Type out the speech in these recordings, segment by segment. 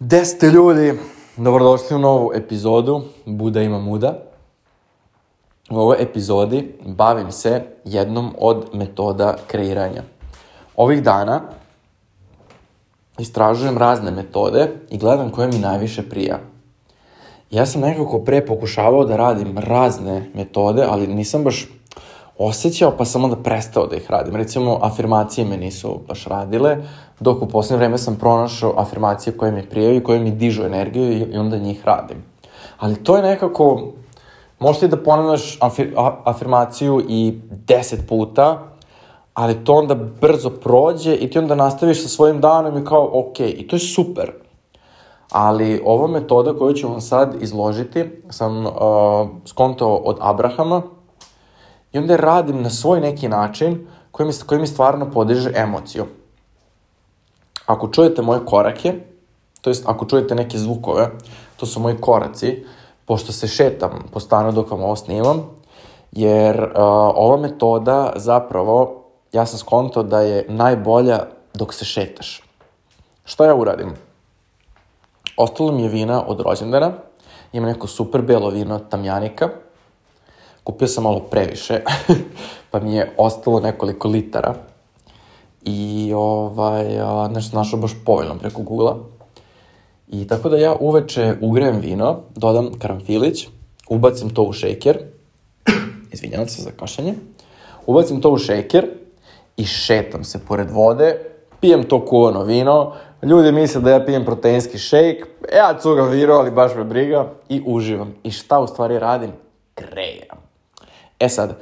Gde ste ljudi? Dobrodošli u novu epizodu Buda ima muda. U ovoj epizodi bavim se jednom od metoda kreiranja. Ovih dana istražujem razne metode i gledam koje mi najviše prija. Ja sam nekako pre pokušavao da radim razne metode, ali nisam baš osjećao, pa sam onda prestao da ih radim. Recimo, afirmacije me nisu baš radile, dok u poslednje vreme sam pronašao afirmacije koje mi prijaju i koje mi dižu energiju i onda njih radim. Ali to je nekako, možeš ti da ponavljaš afir, afirmaciju i deset puta, ali to onda brzo prođe i ti onda nastaviš sa svojim danom i kao, ok, i to je super. Ali ova metoda koju ću vam sad izložiti sam uh, skontao od Abrahama, I onda radim na svoj neki način koji mi, koji mi stvarno podiže emociju. Ako čujete moje korake, to jest ako čujete neke zvukove, to su moji koraci, pošto se šetam po stanu dok vam ovo snimam, jer uh, ova metoda zapravo, ja sam skonto da je najbolja dok se šetaš. Šta ja uradim? Ostalo mi je vina od rođendana, ima neko super belo vino tamjanika, kupio sam malo previše, pa mi je ostalo nekoliko litara. I ovaj, nešto našao baš povoljno preko Google-a. I tako da ja uveče ugrejem vino, dodam karamfilić, ubacim to u šejker, izvinjavam se za kašanje, ubacim to u šejker i šetam se pored vode, pijem to kuvano vino, ljudi misle da ja pijem proteinski šejk, ja cugam vino, ali baš me briga i uživam. I šta u stvari radim? Kreiram. E sad,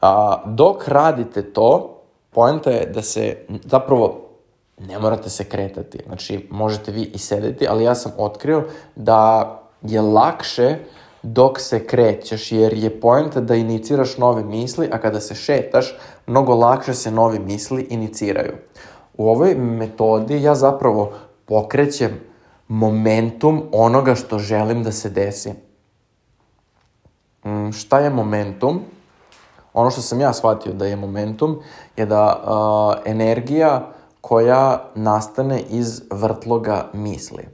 a, dok radite to, poenta je da se, zapravo, ne morate se kretati. Znači, možete vi i sedeti, ali ja sam otkrio da je lakše dok se krećeš, jer je poenta da iniciraš nove misli, a kada se šetaš, mnogo lakše se nove misli iniciraju. U ovoj metodi ja zapravo pokrećem momentum onoga što želim da se desi. Mm, šta je momentum? Ono što sam ja shvatio da je momentum je da uh, energija koja nastane iz vrtloga misli.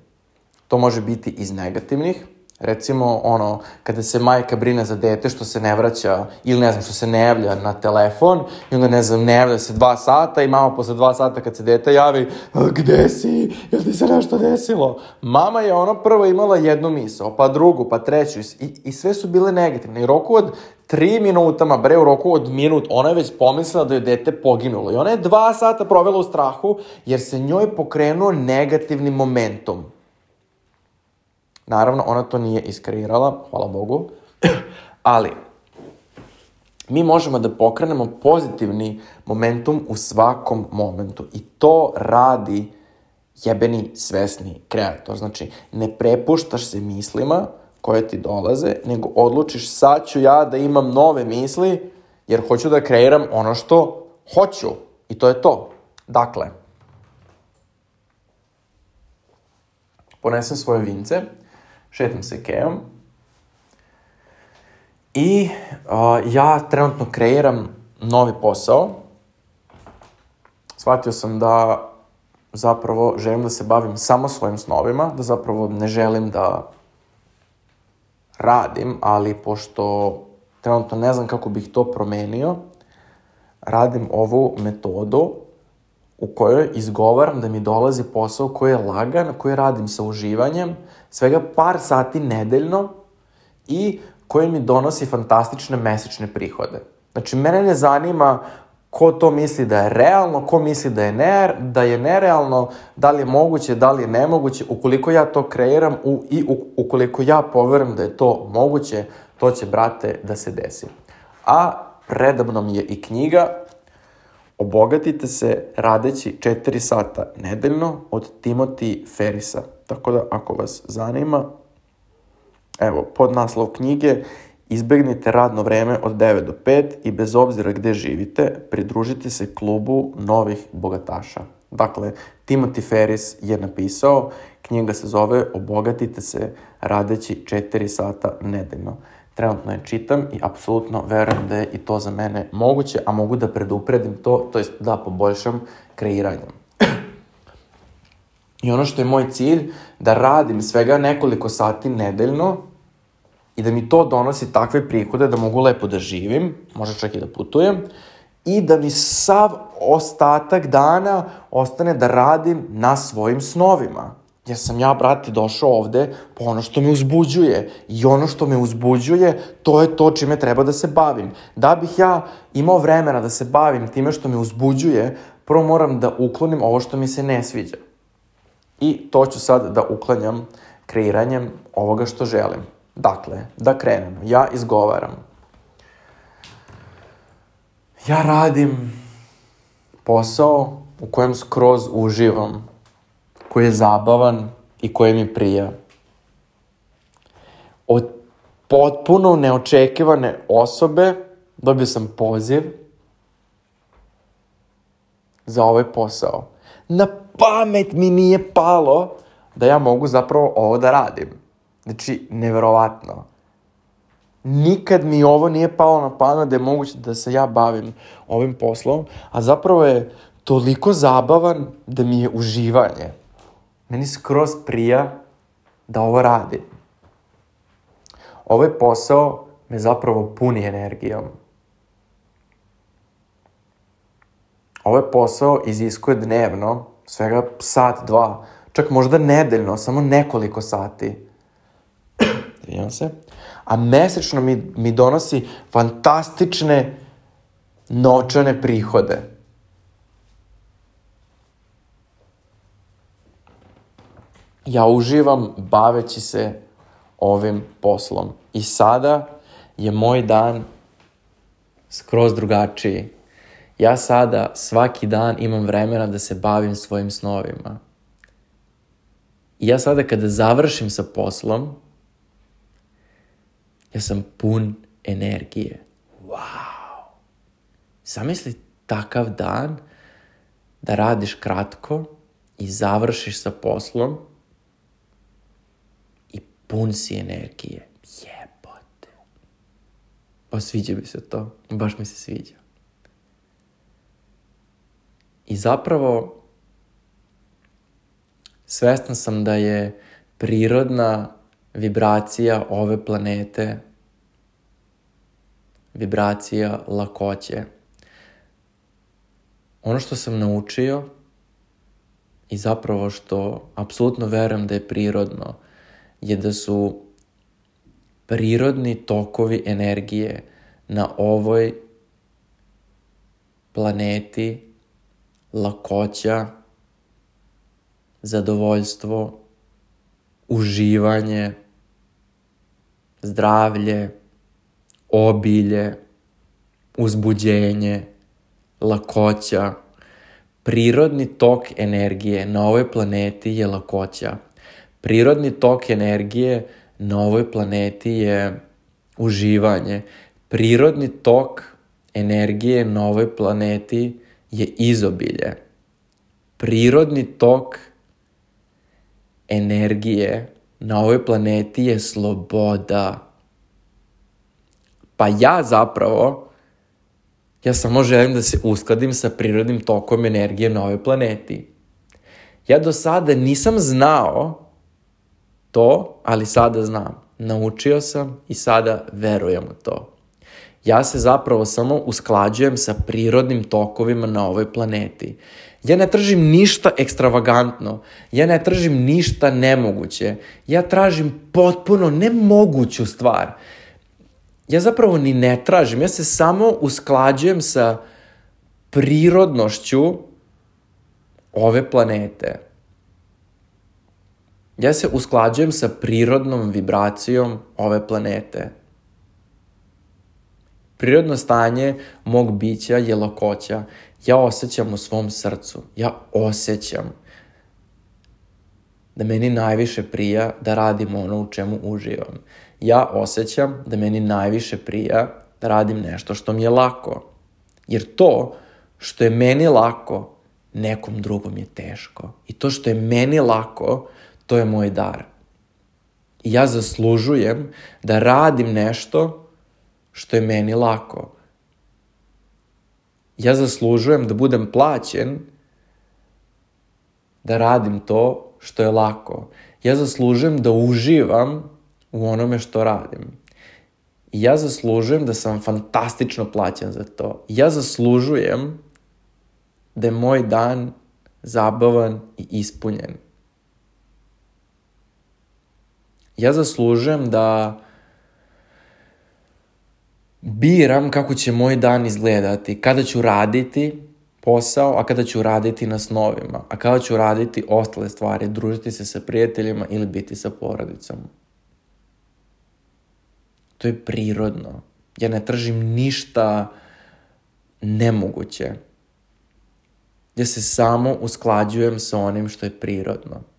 To može biti iz negativnih, Recimo, ono, kada se majka brine za dete što se ne vraća ili ne znam, što se ne javlja na telefon i onda ne znam, ne javlja se dva sata i mama posle dva sata kad se dete javi, gde si, jel ti se nešto desilo? Mama je ono prvo imala jednu misao, pa drugu, pa treću i, i sve su bile negativne. I roku od tri minutama, bre, u roku od minut, ona je već pomislila da je dete poginulo. I ona je dva sata provela u strahu jer se njoj pokrenuo negativni momentum. Naravno, ona to nije iskreirala, hvala Bogu, ali mi možemo da pokrenemo pozitivni momentum u svakom momentu i to radi jebeni svesni kreator. Znači, ne prepuštaš se mislima koje ti dolaze, nego odlučiš sad ću ja da imam nove misli, jer hoću da kreiram ono što hoću. I to je to. Dakle, ponesem svoje vince, šetam se kejom i uh, ja trenutno kreiram novi posao. Shvatio sam da zapravo želim da se bavim samo svojim snovima, da zapravo ne želim da radim, ali pošto trenutno ne znam kako bih to promenio, radim ovu metodu u kojoj izgovaram da mi dolazi posao koji je lagan, koji radim sa uživanjem, svega par sati nedeljno i koji mi donosi fantastične mesečne prihode. Znači, mene ne zanima ko to misli da je realno, ko misli da je, ne, da je nerealno, da li je moguće, da li je nemoguće. Ukoliko ja to kreiram u, i u, ukoliko ja poverujem da je to moguće, to će, brate, da se desi. A predabnom je i knjiga Obogatite se radeći 4 sata nedeljno od Timothy Ferisa. Tako da, ako vas zanima, evo, pod naslov knjige Izbegnite radno vreme od 9 do 5 i bez obzira gde živite, pridružite se klubu novih bogataša. Dakle, Timothy Ferris je napisao, knjiga se zove Obogatite se radeći 4 sata nedeljno trenutno je čitam i apsolutno verujem da je i to za mene moguće, a mogu da predupredim to, to jest da poboljšam kreiranjem. I ono što je moj cilj, da radim svega nekoliko sati nedeljno i da mi to donosi takve prihode da mogu lepo da živim, možda čak i da putujem, i da mi sav ostatak dana ostane da radim na svojim snovima. Jer sam ja, brate, došao ovde po ono što me uzbuđuje. I ono što me uzbuđuje, to je to čime treba da se bavim. Da bih ja imao vremena da se bavim time što me uzbuđuje, prvo moram da uklonim ovo što mi se ne sviđa. I to ću sad da uklanjam kreiranjem ovoga što želim. Dakle, da krenemo. Ja izgovaram. Ja radim posao u kojem skroz uživam, koji je zabavan i koji mi prija. Od potpuno neočekivane osobe dobio sam poziv za ovaj posao. Na pamet mi nije palo da ja mogu zapravo ovo da radim. Znači, neverovatno. Nikad mi ovo nije palo na pamet da je moguće da se ja bavim ovim poslom, a zapravo je toliko zabavan da mi je uživanje. Meni skroz prija da ovo radim. Ovaj posao me zapravo puni energijom. Ovaj posao iziskuje dnevno svega sat, dva, čak možda nedeljno, samo nekoliko sati. Izvinjam se. A mesečno mi, mi donosi fantastične novčane prihode. Ja uživam baveći se ovim poslom. I sada je moj dan skroz drugačiji. Ja sada svaki dan imam vremena da se bavim svojim snovima. I ja sada kada završim sa poslom, ja sam pun energije. Wow! Zamisli takav dan da radiš kratko i završiš sa poslom pun si energije. Jebote. Pa sviđa mi se to. Baš mi se sviđa. I zapravo svestan sam da je prirodna vibracija ove planete vibracija lakoće. Ono što sam naučio i zapravo što apsolutno verujem da je prirodno je da su prirodni tokovi energije na ovoj planeti lakoća, zadovoljstvo, uživanje, zdravlje, obilje, uzbuđenje, lakoća. Prirodni tok energije na ovoj planeti je lakoća. Prirodni tok energije na ovoj planeti je uživanje. Prirodni tok energije na ovoj planeti je izobilje. Prirodni tok energije na ovoj planeti je sloboda. Pa ja zapravo, ja samo želim da se uskladim sa prirodnim tokom energije na ovoj planeti. Ja do sada nisam znao to, ali sada znam. Naučio sam i sada verujem u to. Ja se zapravo samo usklađujem sa prirodnim tokovima na ovoj planeti. Ja ne tražim ništa ekstravagantno, ja ne tražim ništa nemoguće, ja tražim potpuno nemoguću stvar. Ja zapravo ni ne tražim, ja se samo usklađujem sa prirodnošću ove planete. Ja se usklađujem sa prirodnom vibracijom ove planete. Prirodno stanje mog bića je lakoća. Ja osjećam u svom srcu. Ja osjećam da meni najviše prija da radim ono u čemu uživam. Ja osjećam da meni najviše prija da radim nešto što mi je lako. Jer to što je meni lako, nekom drugom je teško. I to što je meni lako, to je moj dar. I ja zaslužujem da radim nešto što je meni lako. Ja zaslužujem da budem plaćen da radim to što je lako. Ja zaslužujem da uživam u onome što radim. I ja zaslužujem da sam fantastično plaćen za to. Ja zaslužujem da je moj dan zabavan i ispunjen. Ja zaslužujem da biram kako će moj dan izgledati, kada ću raditi posao, a kada ću raditi na snovima, a kada ću raditi ostale stvari, družiti se sa prijateljima ili biti sa porodicom. To je prirodno. Ja ne tražim ništa nemoguće. Ja se samo usklađujem sa onim što je prirodno.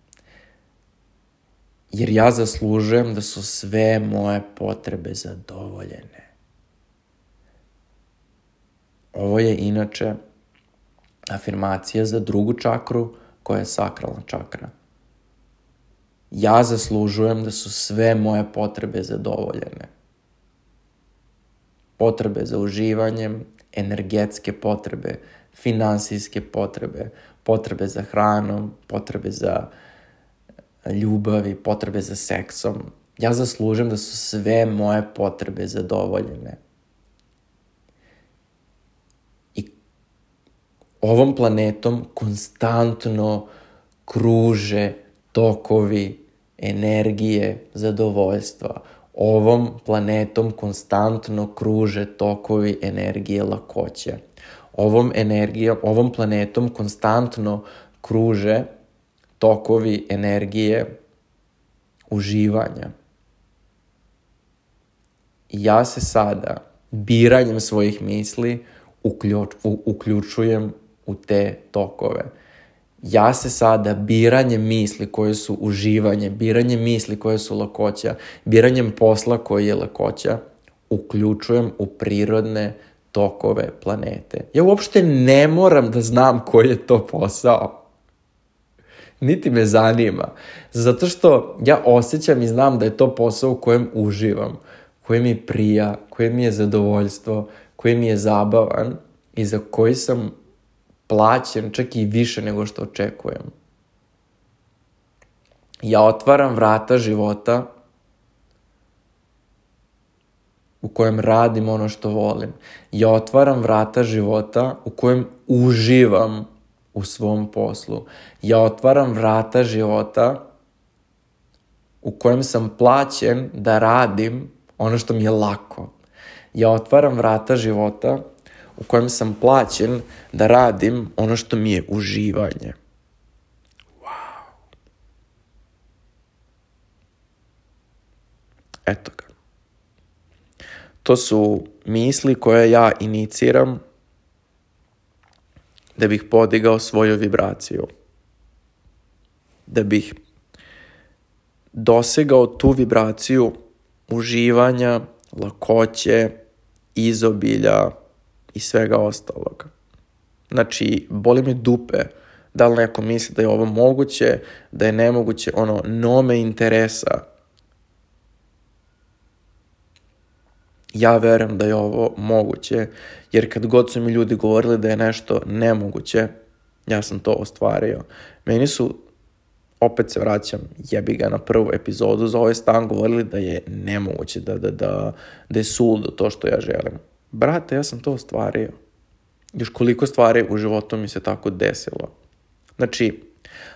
Jer ja zaslužujem da su sve moje potrebe zadovoljene. Ovo je inače afirmacija za drugu čakru koja je sakralna čakra. Ja zaslužujem da su sve moje potrebe zadovoljene. Potrebe za uživanjem, energetske potrebe, finansijske potrebe, potrebe za hranom, potrebe za ljubavi, potrebe za seksom. Ja zaslužujem da su sve moje potrebe zadovoljene. I ovom planetom konstantno kruže tokovi energije zadovoljstva. Ovom planetom konstantno kruže tokovi energije lakoće. Ovom energijom, ovom planetom konstantno kruže tokovi energije uživanja. I ja se sada biranjem svojih misli uključ, u, uključujem u te tokove. Ja se sada biranjem misli koje su uživanje, biranjem misli koje su lakoća, biranjem posla koji je lakoća, uključujem u prirodne tokove planete. Ja uopšte ne moram da znam koji je to posao niti me zanima. Zato što ja osjećam i znam da je to posao u kojem uživam, koji mi prija, koji mi je zadovoljstvo, koji mi je zabavan i za koji sam plaćen čak i više nego što očekujem. Ja otvaram vrata života u kojem radim ono što volim. Ja otvaram vrata života u kojem uživam u svom poslu. Ja otvaram vrata života u kojem sam plaćen da radim ono što mi je lako. Ja otvaram vrata života u kojem sam plaćen da radim ono što mi je uživanje. Wow. Eto ga. To su misli koje ja iniciram da bih podigao svoju vibraciju. Da bih dosegao tu vibraciju uživanja, lakoće, izobilja i svega ostalog. Znači, boli me dupe da li neko misli da je ovo moguće, da je nemoguće, ono, no me interesa ja verujem da je ovo moguće, jer kad god su mi ljudi govorili da je nešto nemoguće, ja sam to ostvario. Meni su, opet se vraćam, jebi ga na prvu epizodu za ovaj stan, govorili da je nemoguće, da, da, da, da je suludo to što ja želim. Brate, ja sam to ostvario. Još koliko stvari u životu mi se tako desilo. Znači,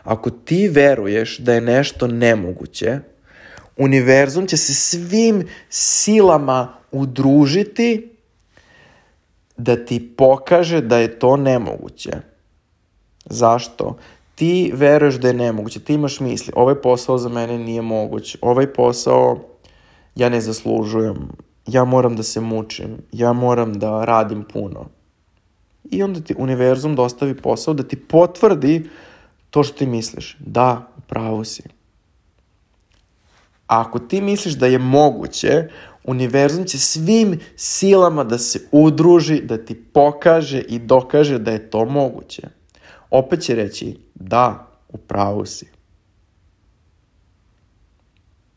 ako ti veruješ da je nešto nemoguće, univerzum će se svim silama udružiti da ti pokaže da je to nemoguće. Zašto? Ti veruješ da je nemoguće, ti imaš misli, ovaj posao za mene nije moguć, ovaj posao ja ne zaslužujem, ja moram da se mučim, ja moram da radim puno. I onda ti univerzum dostavi posao da ti potvrdi to što ti misliš. Da, pravo si. A ako ti misliš da je moguće, univerzum će svim silama da se udruži, da ti pokaže i dokaže da je to moguće. Opet će reći, da, u pravu si.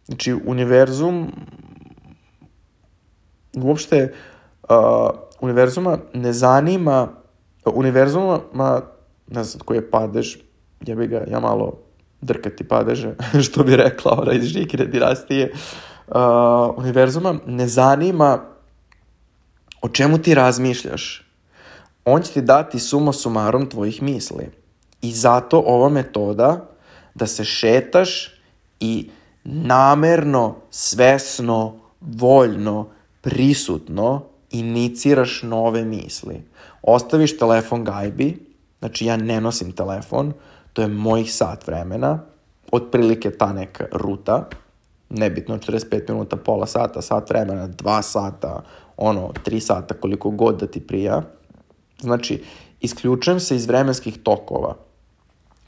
Znači, univerzum uopšte uh, univerzuma ne zanima univerzuma, ne znam koji je padež, ja bi ga, ja malo drkati padeže, što bi rekla ona iz Žikine dinastije, uh, univerzuma, ne zanima o čemu ti razmišljaš. On će ti dati suma sumarom tvojih misli. I zato ova metoda da se šetaš i namerno, svesno, voljno, prisutno iniciraš nove misli. Ostaviš telefon gajbi, znači ja ne nosim telefon, to je mojih sat vremena, otprilike ta neka ruta, nebitno 45 minuta, pola sata, sat vremena, 2 sata, ono, 3 sata, koliko god da ti prija. Znači, isključujem se iz vremenskih tokova.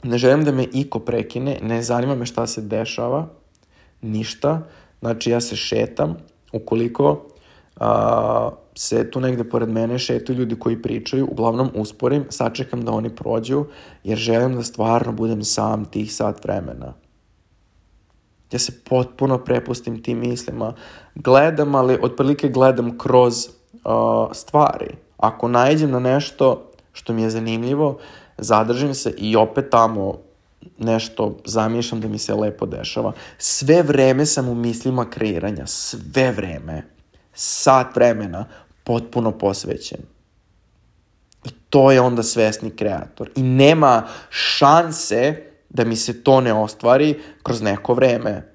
Ne želim da me iko prekine, ne zanima me šta se dešava, ništa. Znači, ja se šetam, ukoliko a, se tu negde pored mene šetaju ljudi koji pričaju, uglavnom usporim, sačekam da oni prođu, jer želim da stvarno budem sam tih sat vremena. Ja se potpuno prepustim tim mislima. Gledam, ali otprilike gledam kroz uh, stvari. Ako najđem na nešto što mi je zanimljivo, zadržim se i opet tamo nešto zamišljam da mi se lepo dešava. Sve vreme sam u mislima kreiranja, sve vreme. Sat vremena, potpuno posvećen. I to je onda svesni kreator. I nema šanse da mi se to ne ostvari kroz neko vreme.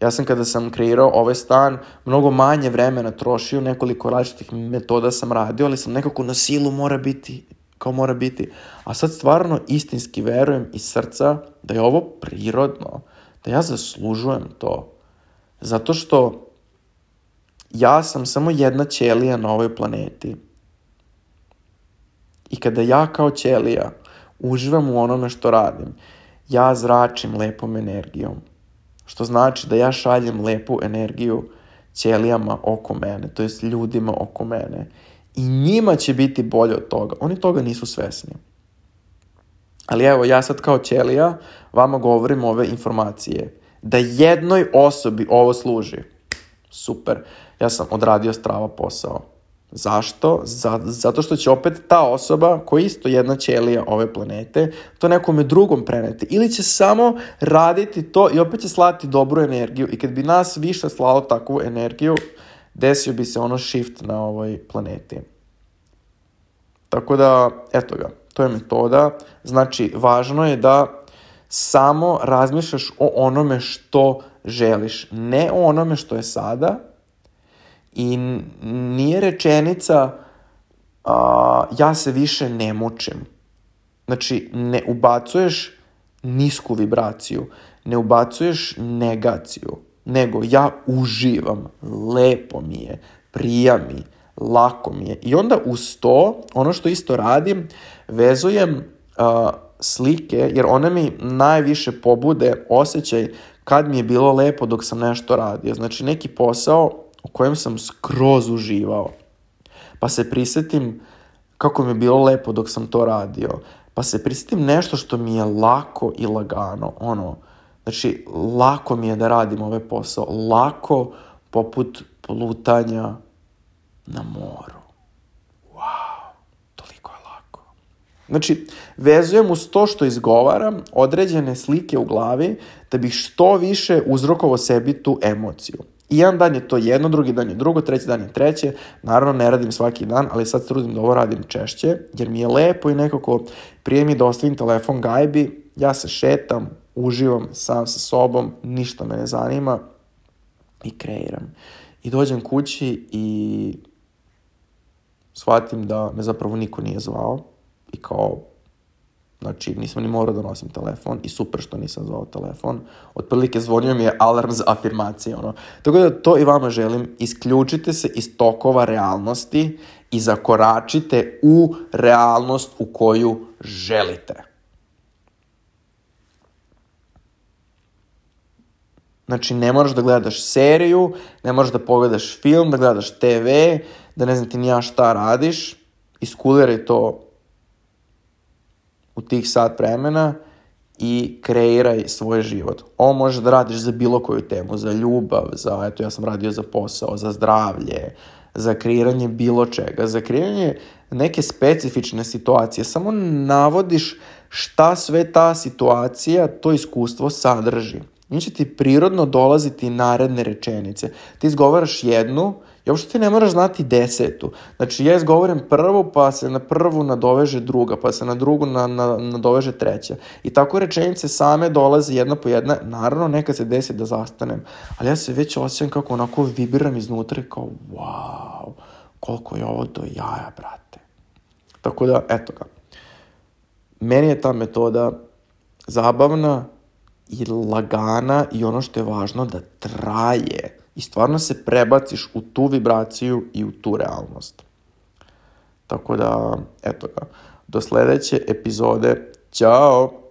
Ja sam kada sam kreirao ovaj stan, mnogo manje vremena trošio, nekoliko različitih metoda sam radio, ali sam nekako na silu mora biti, kao mora biti. A sad stvarno istinski verujem iz srca da je ovo prirodno, da ja zaslužujem to. Zato što ja sam samo jedna ćelija na ovoj planeti. I kada ja kao ćelija uživam u onome što radim, ja zračim lepom energijom. Što znači da ja šaljem lepu energiju ćelijama oko mene, to jest ljudima oko mene. I njima će biti bolje od toga. Oni toga nisu svesni. Ali evo, ja sad kao ćelija vama govorim ove informacije. Da jednoj osobi ovo služi. Super. Ja sam odradio strava posao. Zašto? Zato što će opet ta osoba, koja je isto jedna ćelija ove planete, to nekome drugom preneti. Ili će samo raditi to i opet će slati dobru energiju. I kad bi nas više slalo takvu energiju, desio bi se ono shift na ovoj planeti. Tako da, eto ga, to je metoda. Znači, važno je da samo razmišljaš o onome što želiš, ne o onome što je sada, I nije rečenica a, ja se više ne mučim. Znači, ne ubacuješ nisku vibraciju, ne ubacuješ negaciju, nego ja uživam, lepo mi je, prija mi, lako mi je. I onda uz to, ono što isto radim, vezujem a, slike, jer one mi najviše pobude osjećaj kad mi je bilo lepo dok sam nešto radio. Znači, neki posao u kojem sam skroz uživao. Pa se prisetim kako mi je bilo lepo dok sam to radio. Pa se prisetim nešto što mi je lako i lagano. Ono, znači, lako mi je da radim ovaj posao. Lako poput plutanja na moru. Toliko je lako. Znači, vezujem uz to što izgovaram određene slike u glavi da bih što više uzrokovao sebi tu emociju. I jedan dan je to jedno, drugi dan je drugo, treći dan je treće. Naravno, ne radim svaki dan, ali sad trudim da ovo radim češće, jer mi je lepo i nekako prije mi da ostavim telefon gajbi, ja se šetam, uživam sam sa sobom, ništa me ne zanima i kreiram. I dođem kući i shvatim da me zapravo niko nije zvao i kao Znači, nisam ni morao da nosim telefon i super što nisam zvao telefon. Otprilike zvonio mi je alarm za afirmacije, ono. Tako da to i vama želim. Isključite se iz tokova realnosti i zakoračite u realnost u koju želite. Znači, ne moraš da gledaš seriju, ne moraš da pogledaš film, da gledaš TV, da ne znam ti ni ja šta radiš. Iskuliraj to u tih sat vremena i kreiraj svoj život. Ovo možeš da radiš za bilo koju temu, za ljubav, za, eto ja sam radio za posao, za zdravlje, za kreiranje bilo čega, za kreiranje neke specifične situacije. Samo navodiš šta sve ta situacija, to iskustvo sadrži. I će ti prirodno dolaziti naredne rečenice. Ti izgovaraš jednu i uopšte ti ne moraš znati desetu. Znači ja izgovorim prvu, pa se na prvu nadoveže druga, pa se na drugu na, na, nadoveže treća. I tako rečenice same dolaze jedna po jedna. Naravno, nekad se desi da zastanem, ali ja se već osjećam kako onako vibiram iznutra i kao wow, koliko je ovo do jaja, brate. Tako da, eto ga. Meni je ta metoda zabavna, i lagana i ono što je važno da traje i stvarno se prebaciš u tu vibraciju i u tu realnost. Tako da, eto ga, do sledeće epizode. Ćao!